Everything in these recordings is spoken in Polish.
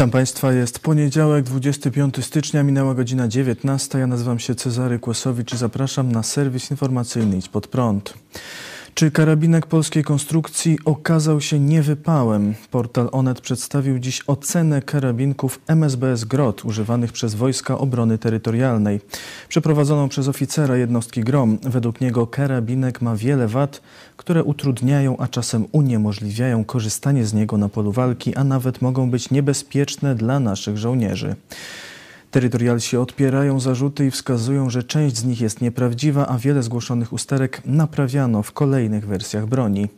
Witam Państwa, jest poniedziałek, 25 stycznia, minęła godzina 19. Ja nazywam się Cezary Kłosowicz i zapraszam na serwis informacyjny Idź Pod Prąd. Czy karabinek polskiej konstrukcji okazał się niewypałem? Portal Onet przedstawił dziś ocenę karabinków MSBS GROT używanych przez Wojska Obrony Terytorialnej. Przeprowadzoną przez oficera jednostki GROM. Według niego karabinek ma wiele wad, które utrudniają, a czasem uniemożliwiają korzystanie z niego na polu walki, a nawet mogą być niebezpieczne dla naszych żołnierzy. Terytorialsi odpierają zarzuty i wskazują, że część z nich jest nieprawdziwa, a wiele zgłoszonych usterek naprawiano w kolejnych wersjach broni.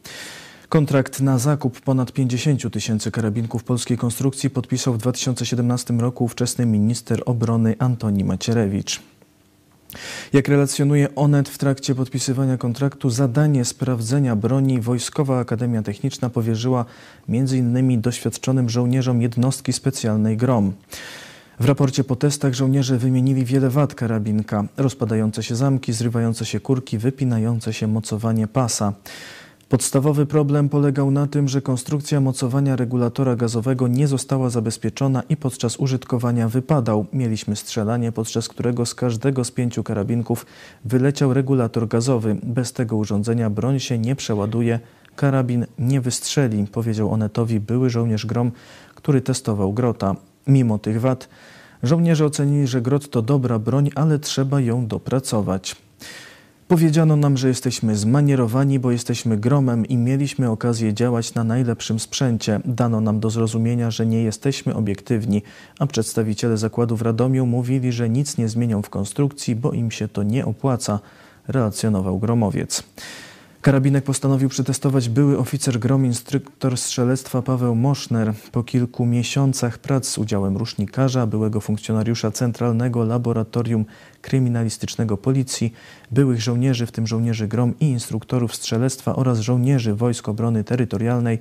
Kontrakt na zakup ponad 50 tysięcy karabinków polskiej konstrukcji podpisał w 2017 roku ówczesny minister obrony Antoni Macierewicz. Jak relacjonuje Onet w trakcie podpisywania kontraktu, zadanie sprawdzenia broni Wojskowa Akademia Techniczna powierzyła m.in. doświadczonym żołnierzom jednostki specjalnej GROM. W raporcie po testach żołnierze wymienili wiele wad karabinka. Rozpadające się zamki, zrywające się kurki, wypinające się mocowanie pasa. Podstawowy problem polegał na tym, że konstrukcja mocowania regulatora gazowego nie została zabezpieczona i podczas użytkowania wypadał. Mieliśmy strzelanie, podczas którego z każdego z pięciu karabinków wyleciał regulator gazowy. Bez tego urządzenia broń się nie przeładuje, karabin nie wystrzeli, powiedział Onetowi były żołnierz Grom, który testował grota. Mimo tych wad, żołnierze ocenili, że grot to dobra broń, ale trzeba ją dopracować. Powiedziano nam, że jesteśmy zmanierowani, bo jesteśmy gromem i mieliśmy okazję działać na najlepszym sprzęcie. Dano nam do zrozumienia, że nie jesteśmy obiektywni, a przedstawiciele zakładu w Radomiu mówili, że nic nie zmienią w konstrukcji, bo im się to nie opłaca, relacjonował gromowiec. Karabinek postanowił przetestować były oficer grom, instruktor strzelectwa Paweł Moszner. Po kilku miesiącach prac z udziałem rusznikarza, byłego funkcjonariusza Centralnego Laboratorium Kryminalistycznego Policji, byłych żołnierzy, w tym żołnierzy grom i instruktorów strzelectwa oraz żołnierzy Wojsk Obrony Terytorialnej,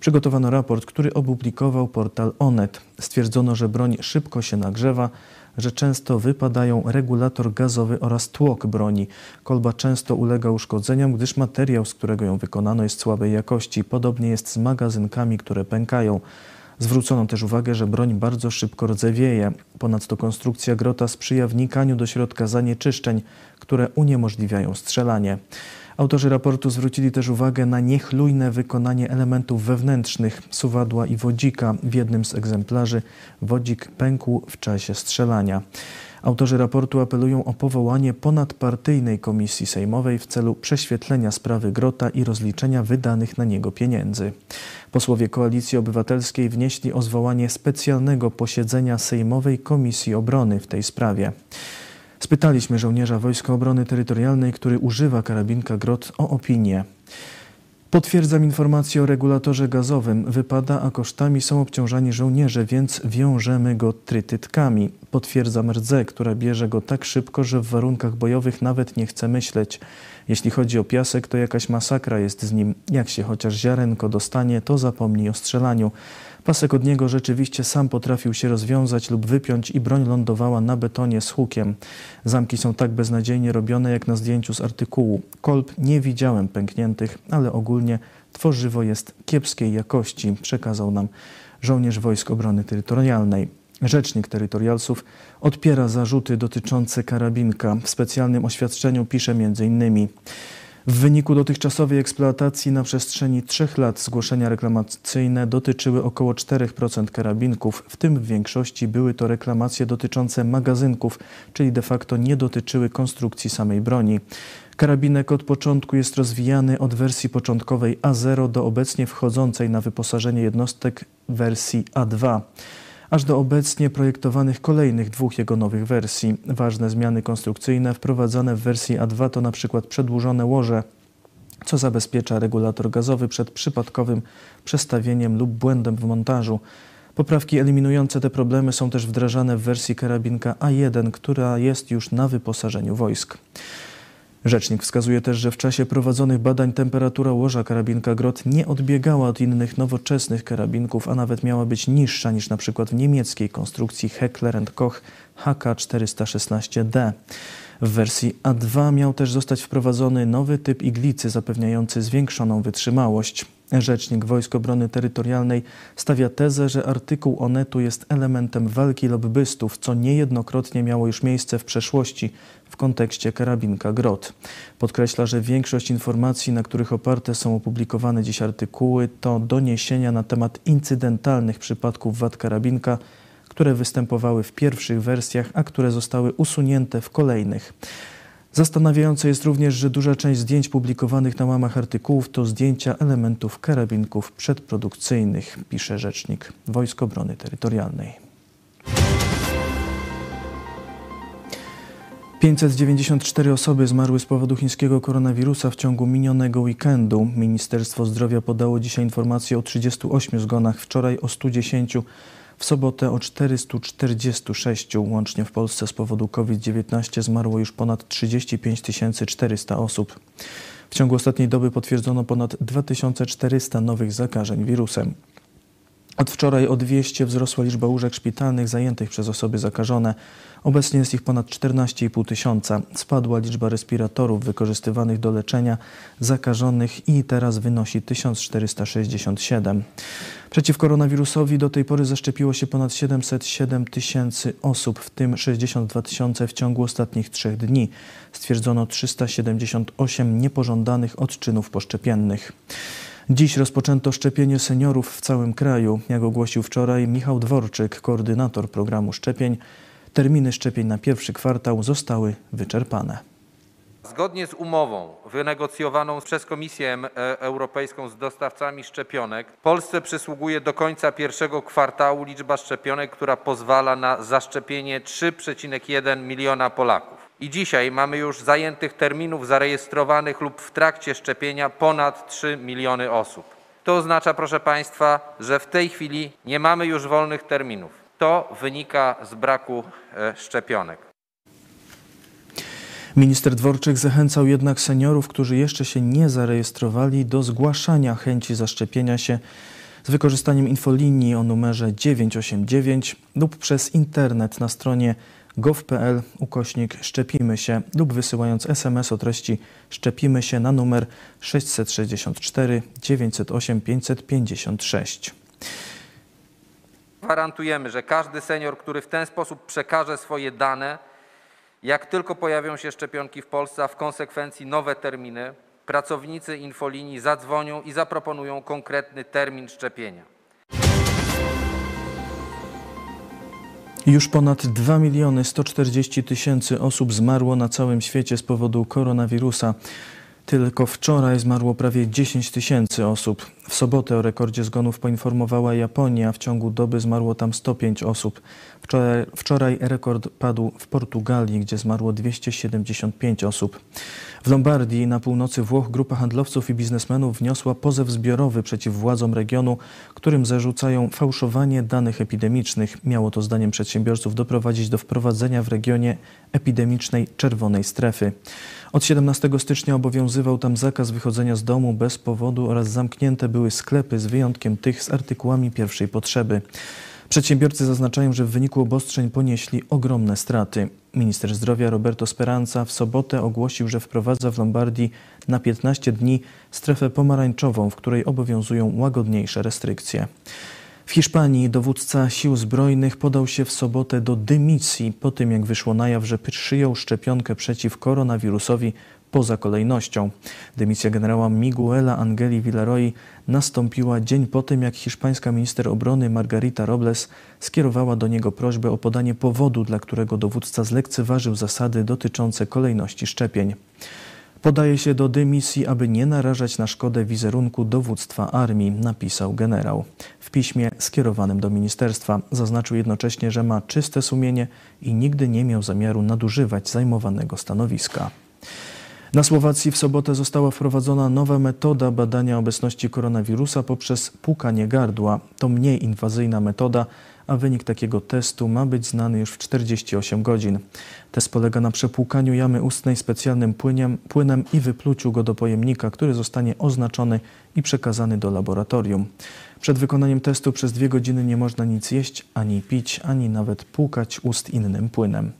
przygotowano raport, który opublikował portal Onet. Stwierdzono, że broń szybko się nagrzewa, że często wypadają regulator gazowy oraz tłok broni. Kolba często ulega uszkodzeniom, gdyż materiał, z którego ją wykonano, jest słabej jakości. Podobnie jest z magazynkami, które pękają. Zwrócono też uwagę, że broń bardzo szybko rdzewieje. Ponadto konstrukcja grota sprzyja wnikaniu do środka zanieczyszczeń, które uniemożliwiają strzelanie. Autorzy raportu zwrócili też uwagę na niechlujne wykonanie elementów wewnętrznych suwadła i wodzika. W jednym z egzemplarzy wodzik pękł w czasie strzelania. Autorzy raportu apelują o powołanie ponadpartyjnej komisji sejmowej w celu prześwietlenia sprawy Grota i rozliczenia wydanych na niego pieniędzy. Posłowie Koalicji Obywatelskiej wnieśli o zwołanie specjalnego posiedzenia Sejmowej Komisji Obrony w tej sprawie. Spytaliśmy żołnierza Wojska Obrony Terytorialnej, który używa karabinka Grot, o opinię. Potwierdzam informację o regulatorze gazowym. Wypada, a kosztami są obciążani żołnierze, więc wiążemy go trytytkami. Potwierdzam rdzę, która bierze go tak szybko, że w warunkach bojowych nawet nie chce myśleć. Jeśli chodzi o piasek, to jakaś masakra jest z nim. Jak się chociaż ziarenko dostanie, to zapomnij o strzelaniu. Pasek od niego rzeczywiście sam potrafił się rozwiązać lub wypiąć i broń lądowała na betonie z hukiem. Zamki są tak beznadziejnie robione jak na zdjęciu z artykułu. Kolb nie widziałem pękniętych, ale ogólnie tworzywo jest kiepskiej jakości, przekazał nam żołnierz Wojsk Obrony Terytorialnej. Rzecznik terytorialsów odpiera zarzuty dotyczące karabinka. W specjalnym oświadczeniu pisze m.in. W wyniku dotychczasowej eksploatacji na przestrzeni trzech lat zgłoszenia reklamacyjne dotyczyły około 4% karabinków, w tym w większości były to reklamacje dotyczące magazynków, czyli de facto nie dotyczyły konstrukcji samej broni. Karabinek od początku jest rozwijany od wersji początkowej A0 do obecnie wchodzącej na wyposażenie jednostek wersji A2 aż do obecnie projektowanych kolejnych dwóch jego nowych wersji. Ważne zmiany konstrukcyjne wprowadzane w wersji A2 to na przykład przedłużone łoże, co zabezpiecza regulator gazowy przed przypadkowym przestawieniem lub błędem w montażu. Poprawki eliminujące te problemy są też wdrażane w wersji karabinka A1, która jest już na wyposażeniu wojsk. Rzecznik wskazuje też, że w czasie prowadzonych badań temperatura łoża karabinka Grot nie odbiegała od innych nowoczesnych karabinków, a nawet miała być niższa niż przykład w niemieckiej konstrukcji Heckler Koch HK416D. W wersji A2 miał też zostać wprowadzony nowy typ iglicy zapewniający zwiększoną wytrzymałość. Rzecznik Wojsk Obrony Terytorialnej stawia tezę, że artykuł Onetu jest elementem walki lobbystów, co niejednokrotnie miało już miejsce w przeszłości w kontekście karabinka GROT. Podkreśla, że większość informacji, na których oparte są opublikowane dziś artykuły, to doniesienia na temat incydentalnych przypadków wad karabinka, które występowały w pierwszych wersjach, a które zostały usunięte w kolejnych. Zastanawiające jest również, że duża część zdjęć publikowanych na łamach artykułów to zdjęcia elementów karabinków przedprodukcyjnych, pisze rzecznik Wojsk Obrony Terytorialnej. 594 osoby zmarły z powodu chińskiego koronawirusa w ciągu minionego weekendu. Ministerstwo Zdrowia podało dzisiaj informację o 38 zgonach, wczoraj o 110 w sobotę o 446 łącznie w Polsce z powodu COVID-19 zmarło już ponad 35 400 osób. W ciągu ostatniej doby potwierdzono ponad 2400 nowych zakażeń wirusem. Od wczoraj o 200 wzrosła liczba łóżek szpitalnych zajętych przez osoby zakażone. Obecnie jest ich ponad 14,5 tysiąca. Spadła liczba respiratorów wykorzystywanych do leczenia zakażonych i teraz wynosi 1467. Przeciw koronawirusowi do tej pory zaszczepiło się ponad 707 tysięcy osób, w tym 62 tysiące w ciągu ostatnich trzech dni. Stwierdzono 378 niepożądanych odczynów poszczepiennych. Dziś rozpoczęto szczepienie seniorów w całym kraju. Jak ogłosił wczoraj Michał Dworczyk, koordynator programu szczepień, terminy szczepień na pierwszy kwartał zostały wyczerpane. Zgodnie z umową wynegocjowaną przez Komisję e, Europejską z dostawcami szczepionek, Polsce przysługuje do końca pierwszego kwartału liczba szczepionek, która pozwala na zaszczepienie 3,1 miliona Polaków. I dzisiaj mamy już zajętych terminów zarejestrowanych lub w trakcie szczepienia ponad 3 miliony osób. To oznacza, proszę Państwa, że w tej chwili nie mamy już wolnych terminów. To wynika z braku e, szczepionek. Minister Dworczyk zachęcał jednak seniorów, którzy jeszcze się nie zarejestrowali, do zgłaszania chęci zaszczepienia się z wykorzystaniem infolinii o numerze 989 lub przez internet na stronie gov.pl ukośnik szczepimy się lub wysyłając SMS o treści szczepimy się na numer 664 908 556. Gwarantujemy, że każdy senior, który w ten sposób przekaże swoje dane, jak tylko pojawią się szczepionki w Polsce, a w konsekwencji nowe terminy, pracownicy infolinii zadzwonią i zaproponują konkretny termin szczepienia. Już ponad 2 miliony 140 tysięcy osób zmarło na całym świecie z powodu koronawirusa. Tylko wczoraj zmarło prawie 10 tysięcy osób. W sobotę o rekordzie zgonów poinformowała Japonia. W ciągu doby zmarło tam 105 osób. Wczoraj, wczoraj rekord padł w Portugalii, gdzie zmarło 275 osób. W Lombardii na północy Włoch grupa handlowców i biznesmenów wniosła pozew zbiorowy przeciw władzom regionu, którym zarzucają fałszowanie danych epidemicznych. Miało to zdaniem przedsiębiorców doprowadzić do wprowadzenia w regionie epidemicznej czerwonej strefy. Od 17 stycznia obowiązywał tam zakaz wychodzenia z domu bez powodu oraz zamknięte były sklepy z wyjątkiem tych z artykułami pierwszej potrzeby. Przedsiębiorcy zaznaczają, że w wyniku obostrzeń ponieśli ogromne straty. Minister zdrowia Roberto Speranza w sobotę ogłosił, że wprowadza w Lombardii na 15 dni strefę pomarańczową, w której obowiązują łagodniejsze restrykcje. W Hiszpanii dowódca sił zbrojnych podał się w sobotę do dymisji po tym, jak wyszło na jaw, że przyjął szczepionkę przeciw koronawirusowi poza kolejnością. Dymisja generała Miguela Angeli Villaroi nastąpiła dzień po tym, jak hiszpańska minister obrony Margarita Robles skierowała do niego prośbę o podanie powodu, dla którego dowódca zlekceważył zasady dotyczące kolejności szczepień. Podaje się do dymisji, aby nie narażać na szkodę wizerunku dowództwa armii, napisał generał. W piśmie skierowanym do ministerstwa zaznaczył jednocześnie, że ma czyste sumienie i nigdy nie miał zamiaru nadużywać zajmowanego stanowiska. Na Słowacji w sobotę została wprowadzona nowa metoda badania obecności koronawirusa poprzez pukanie gardła. To mniej inwazyjna metoda, a wynik takiego testu ma być znany już w 48 godzin. Test polega na przepłukaniu jamy ustnej specjalnym płyniem, płynem i wypluciu go do pojemnika, który zostanie oznaczony i przekazany do laboratorium. Przed wykonaniem testu przez dwie godziny nie można nic jeść, ani pić, ani nawet płukać ust innym płynem.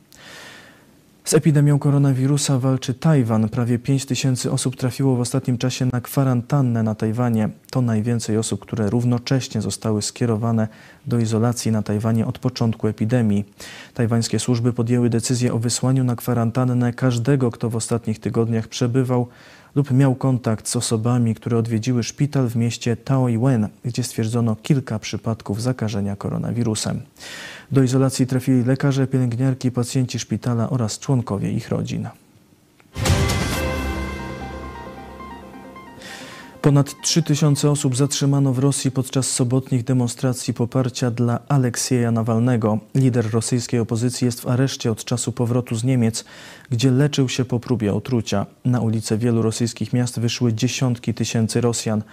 Z epidemią koronawirusa walczy Tajwan. Prawie 5 tysięcy osób trafiło w ostatnim czasie na kwarantannę na Tajwanie. To najwięcej osób, które równocześnie zostały skierowane do izolacji na Tajwanie od początku epidemii. Tajwańskie służby podjęły decyzję o wysłaniu na kwarantannę każdego, kto w ostatnich tygodniach przebywał lub miał kontakt z osobami, które odwiedziły szpital w mieście Taoyuan, gdzie stwierdzono kilka przypadków zakażenia koronawirusem. Do izolacji trafili lekarze, pielęgniarki, pacjenci szpitala oraz członkowie ich rodzin. Ponad 3000 osób zatrzymano w Rosji podczas sobotnich demonstracji poparcia dla Aleksieja Nawalnego. Lider rosyjskiej opozycji jest w areszcie od czasu powrotu z Niemiec, gdzie leczył się po próbie otrucia. Na ulice wielu rosyjskich miast wyszły dziesiątki tysięcy Rosjan.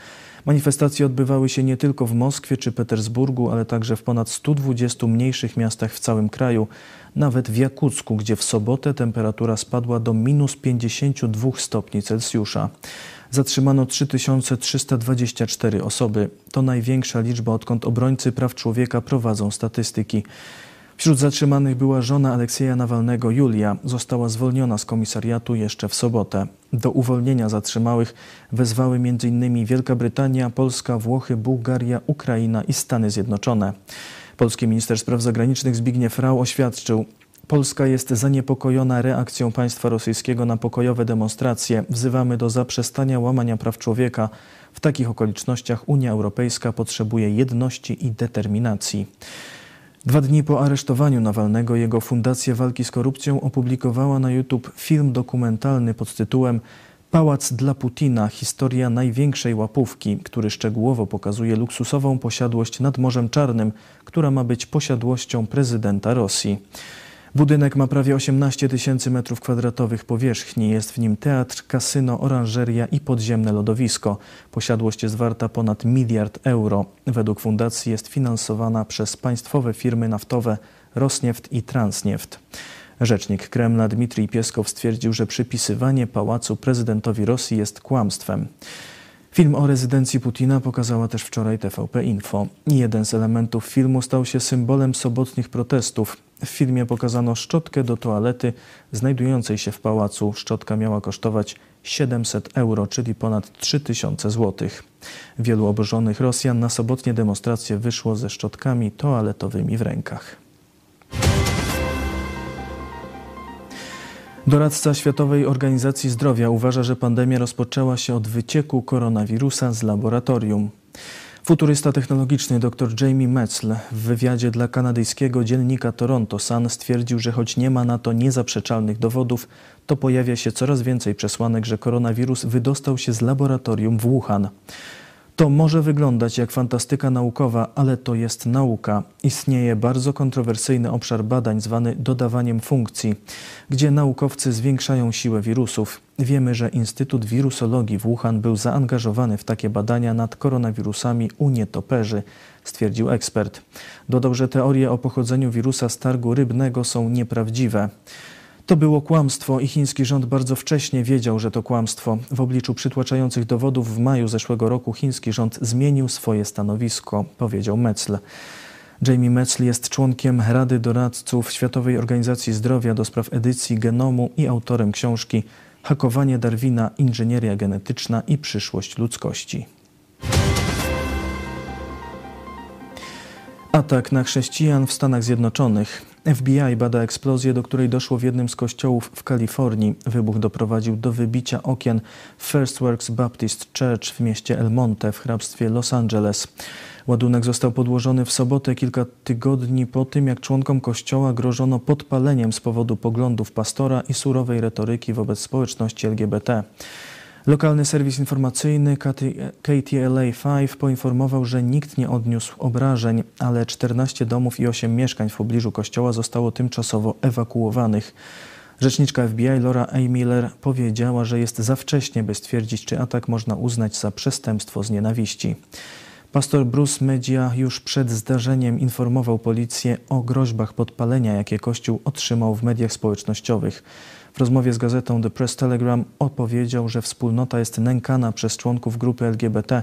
Manifestacje odbywały się nie tylko w Moskwie czy Petersburgu, ale także w ponad 120 mniejszych miastach w całym kraju, nawet w Jakucku, gdzie w sobotę temperatura spadła do minus 52 stopni Celsjusza. Zatrzymano 3324 osoby. To największa liczba, odkąd obrońcy praw człowieka prowadzą statystyki. Wśród zatrzymanych była żona Aleksieja Nawalnego, Julia. Została zwolniona z komisariatu jeszcze w sobotę. Do uwolnienia zatrzymałych wezwały m.in. Wielka Brytania, Polska, Włochy, Bułgaria, Ukraina i Stany Zjednoczone. Polski minister spraw zagranicznych Zbigniew Rau oświadczył, Polska jest zaniepokojona reakcją państwa rosyjskiego na pokojowe demonstracje. Wzywamy do zaprzestania łamania praw człowieka. W takich okolicznościach Unia Europejska potrzebuje jedności i determinacji. Dwa dni po aresztowaniu Nawalnego jego Fundacja Walki z Korupcją opublikowała na YouTube film dokumentalny pod tytułem Pałac dla Putina historia największej łapówki, który szczegółowo pokazuje luksusową posiadłość nad Morzem Czarnym, która ma być posiadłością prezydenta Rosji. Budynek ma prawie 18 tysięcy metrów kwadratowych powierzchni. Jest w nim teatr, kasyno, oranżeria i podziemne lodowisko. Posiadłość jest warta ponad miliard euro. Według fundacji jest finansowana przez państwowe firmy naftowe Rosnieft i Transnieft. Rzecznik Kremla Dmitrij Pieskow stwierdził, że przypisywanie pałacu prezydentowi Rosji jest kłamstwem. Film o rezydencji Putina pokazała też wczoraj TVP Info. Jeden z elementów filmu stał się symbolem sobotnich protestów. W filmie pokazano szczotkę do toalety znajdującej się w pałacu. Szczotka miała kosztować 700 euro, czyli ponad 3000 zł. Wielu oburzonych Rosjan na sobotnie demonstracje wyszło ze szczotkami toaletowymi w rękach. Doradca Światowej Organizacji Zdrowia uważa, że pandemia rozpoczęła się od wycieku koronawirusa z laboratorium. Futurysta technologiczny dr Jamie Metzl w wywiadzie dla kanadyjskiego dziennika Toronto Sun stwierdził, że choć nie ma na to niezaprzeczalnych dowodów, to pojawia się coraz więcej przesłanek, że koronawirus wydostał się z laboratorium w Wuhan. To może wyglądać jak fantastyka naukowa, ale to jest nauka. Istnieje bardzo kontrowersyjny obszar badań zwany dodawaniem funkcji, gdzie naukowcy zwiększają siłę wirusów. Wiemy, że Instytut Wirusologii w Wuhan był zaangażowany w takie badania nad koronawirusami u nietoperzy, stwierdził ekspert. Dodał, że teorie o pochodzeniu wirusa z targu rybnego są nieprawdziwe. To było kłamstwo i chiński rząd bardzo wcześnie wiedział, że to kłamstwo. W obliczu przytłaczających dowodów w maju zeszłego roku chiński rząd zmienił swoje stanowisko, powiedział Metzl. Jamie Metzl jest członkiem Rady Doradców Światowej Organizacji Zdrowia do spraw edycji genomu i autorem książki Hakowanie Darwina, inżynieria genetyczna i przyszłość ludzkości. Atak na chrześcijan w Stanach Zjednoczonych. FBI bada eksplozję, do której doszło w jednym z kościołów w Kalifornii. Wybuch doprowadził do wybicia okien First Works Baptist Church w mieście El Monte w hrabstwie Los Angeles. Ładunek został podłożony w sobotę kilka tygodni po tym, jak członkom kościoła grożono podpaleniem z powodu poglądów pastora i surowej retoryki wobec społeczności LGBT. Lokalny serwis informacyjny KTLA-5 poinformował, że nikt nie odniósł obrażeń, ale 14 domów i 8 mieszkań w pobliżu kościoła zostało tymczasowo ewakuowanych. Rzeczniczka FBI Laura A. Miller powiedziała, że jest za wcześnie, by stwierdzić, czy atak można uznać za przestępstwo z nienawiści. Pastor Bruce Media już przed zdarzeniem informował policję o groźbach podpalenia, jakie Kościół otrzymał w mediach społecznościowych. W rozmowie z gazetą The Press Telegram opowiedział, że wspólnota jest nękana przez członków grupy LGBT,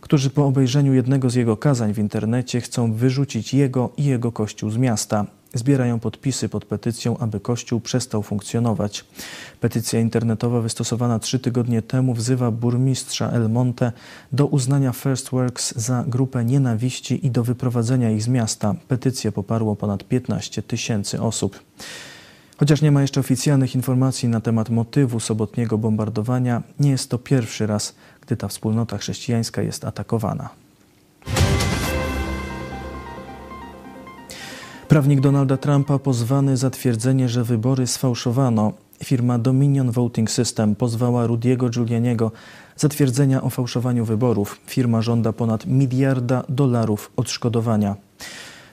którzy po obejrzeniu jednego z jego kazań w internecie chcą wyrzucić jego i jego kościół z miasta. zbierają podpisy pod petycją, aby Kościół przestał funkcjonować. Petycja internetowa wystosowana trzy tygodnie temu wzywa burmistrza El Monte do uznania First Works za grupę nienawiści i do wyprowadzenia ich z miasta. Petycję poparło ponad 15 tysięcy osób. Chociaż nie ma jeszcze oficjalnych informacji na temat motywu sobotniego bombardowania, nie jest to pierwszy raz, gdy ta wspólnota chrześcijańska jest atakowana. Prawnik Donalda Trumpa pozwany za twierdzenie, że wybory sfałszowano. Firma Dominion Voting System pozwała Rudiego Giulianiego za twierdzenia o fałszowaniu wyborów. Firma żąda ponad miliarda dolarów odszkodowania.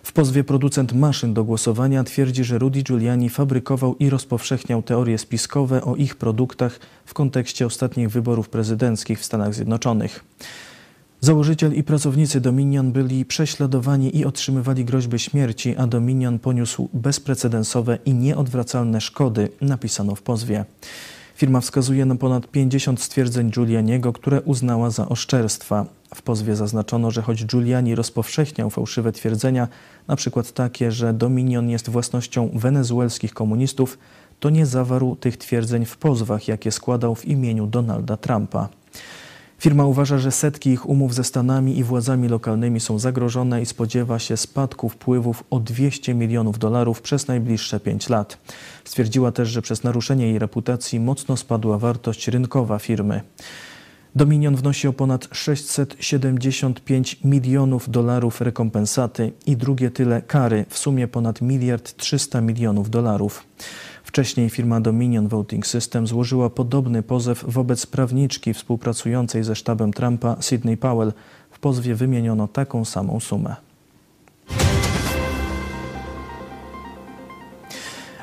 W pozwie producent maszyn do głosowania twierdzi, że Rudy Giuliani fabrykował i rozpowszechniał teorie spiskowe o ich produktach w kontekście ostatnich wyborów prezydenckich w Stanach Zjednoczonych. Założyciel i pracownicy Dominion byli prześladowani i otrzymywali groźby śmierci, a Dominion poniósł bezprecedensowe i nieodwracalne szkody, napisano w pozwie. Firma wskazuje na ponad 50 stwierdzeń Giulianiego, które uznała za oszczerstwa. W pozwie zaznaczono, że choć Giuliani rozpowszechniał fałszywe twierdzenia, przykład takie, że Dominion jest własnością wenezuelskich komunistów, to nie zawarł tych twierdzeń w pozwach, jakie składał w imieniu Donalda Trumpa. Firma uważa, że setki ich umów ze Stanami i władzami lokalnymi są zagrożone i spodziewa się spadku wpływów o 200 milionów dolarów przez najbliższe 5 lat. Stwierdziła też, że przez naruszenie jej reputacji mocno spadła wartość rynkowa firmy. Dominion wnosi o ponad 675 milionów dolarów rekompensaty i drugie tyle kary, w sumie ponad miliard 300 milionów dolarów. Wcześniej firma Dominion Voting System złożyła podobny pozew wobec prawniczki współpracującej ze sztabem Trumpa Sidney Powell. W pozwie wymieniono taką samą sumę.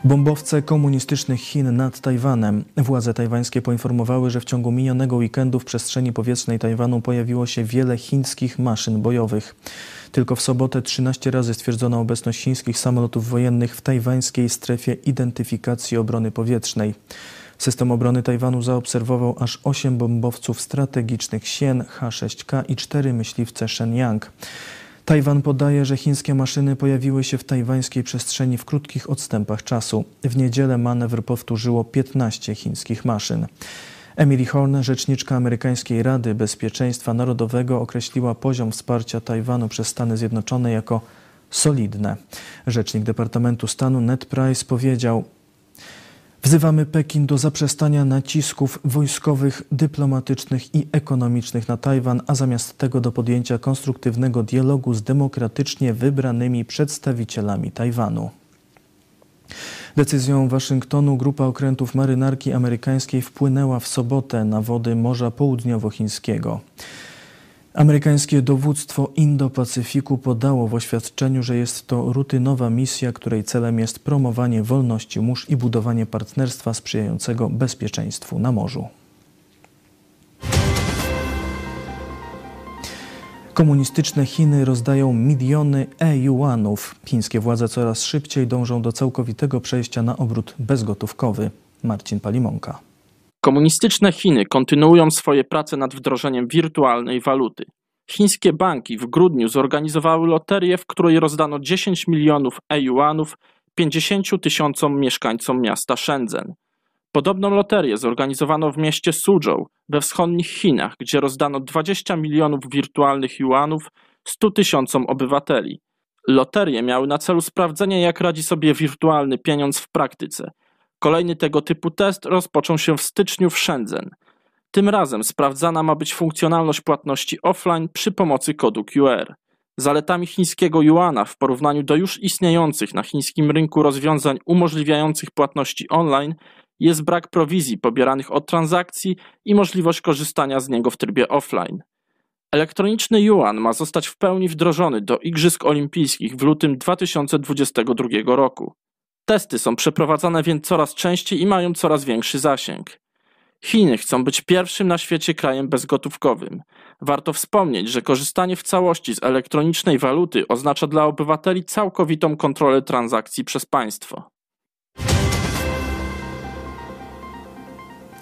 Bombowce komunistycznych Chin nad Tajwanem. Władze tajwańskie poinformowały, że w ciągu minionego weekendu w przestrzeni powietrznej Tajwanu pojawiło się wiele chińskich maszyn bojowych. Tylko w sobotę 13 razy stwierdzono obecność chińskich samolotów wojennych w tajwańskiej strefie identyfikacji obrony powietrznej. System obrony Tajwanu zaobserwował aż 8 bombowców strategicznych Xian H-6K i 4 myśliwce Shenyang. Tajwan podaje, że chińskie maszyny pojawiły się w tajwańskiej przestrzeni w krótkich odstępach czasu. W niedzielę manewr powtórzyło 15 chińskich maszyn. Emily Horn, rzeczniczka amerykańskiej Rady Bezpieczeństwa Narodowego, określiła poziom wsparcia Tajwanu przez Stany Zjednoczone jako solidne. Rzecznik Departamentu Stanu Ned Price powiedział: Wzywamy Pekin do zaprzestania nacisków wojskowych, dyplomatycznych i ekonomicznych na Tajwan, a zamiast tego do podjęcia konstruktywnego dialogu z demokratycznie wybranymi przedstawicielami Tajwanu. Decyzją Waszyngtonu grupa okrętów marynarki amerykańskiej wpłynęła w sobotę na wody Morza Południowochińskiego. Amerykańskie dowództwo Indo-Pacyfiku podało w oświadczeniu, że jest to rutynowa misja, której celem jest promowanie wolności mórz i budowanie partnerstwa sprzyjającego bezpieczeństwu na morzu. Komunistyczne Chiny rozdają miliony e-yuanów. Chińskie władze coraz szybciej dążą do całkowitego przejścia na obrót bezgotówkowy. Marcin Palimonka. Komunistyczne Chiny kontynuują swoje prace nad wdrożeniem wirtualnej waluty. Chińskie banki w grudniu zorganizowały loterię, w której rozdano 10 milionów e-yuanów 50 tysiącom mieszkańcom miasta Shenzhen. Podobną loterię zorganizowano w mieście Suzhou we wschodnich Chinach, gdzie rozdano 20 milionów wirtualnych yuanów 100 tysiącom obywateli. Loterie miały na celu sprawdzenie, jak radzi sobie wirtualny pieniądz w praktyce. Kolejny tego typu test rozpoczął się w styczniu w Shenzhen. Tym razem sprawdzana ma być funkcjonalność płatności offline przy pomocy kodu QR. Zaletami chińskiego yuana w porównaniu do już istniejących na chińskim rynku rozwiązań umożliwiających płatności online jest brak prowizji pobieranych od transakcji i możliwość korzystania z niego w trybie offline. Elektroniczny yuan ma zostać w pełni wdrożony do Igrzysk Olimpijskich w lutym 2022 roku. Testy są przeprowadzane więc coraz częściej i mają coraz większy zasięg. Chiny chcą być pierwszym na świecie krajem bezgotówkowym. Warto wspomnieć, że korzystanie w całości z elektronicznej waluty oznacza dla obywateli całkowitą kontrolę transakcji przez państwo.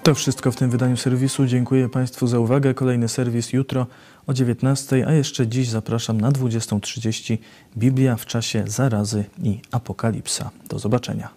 To wszystko w tym wydaniu serwisu. Dziękuję Państwu za uwagę. Kolejny serwis jutro o 19, a jeszcze dziś zapraszam na 20.30 Biblia w czasie zarazy i apokalipsa. Do zobaczenia.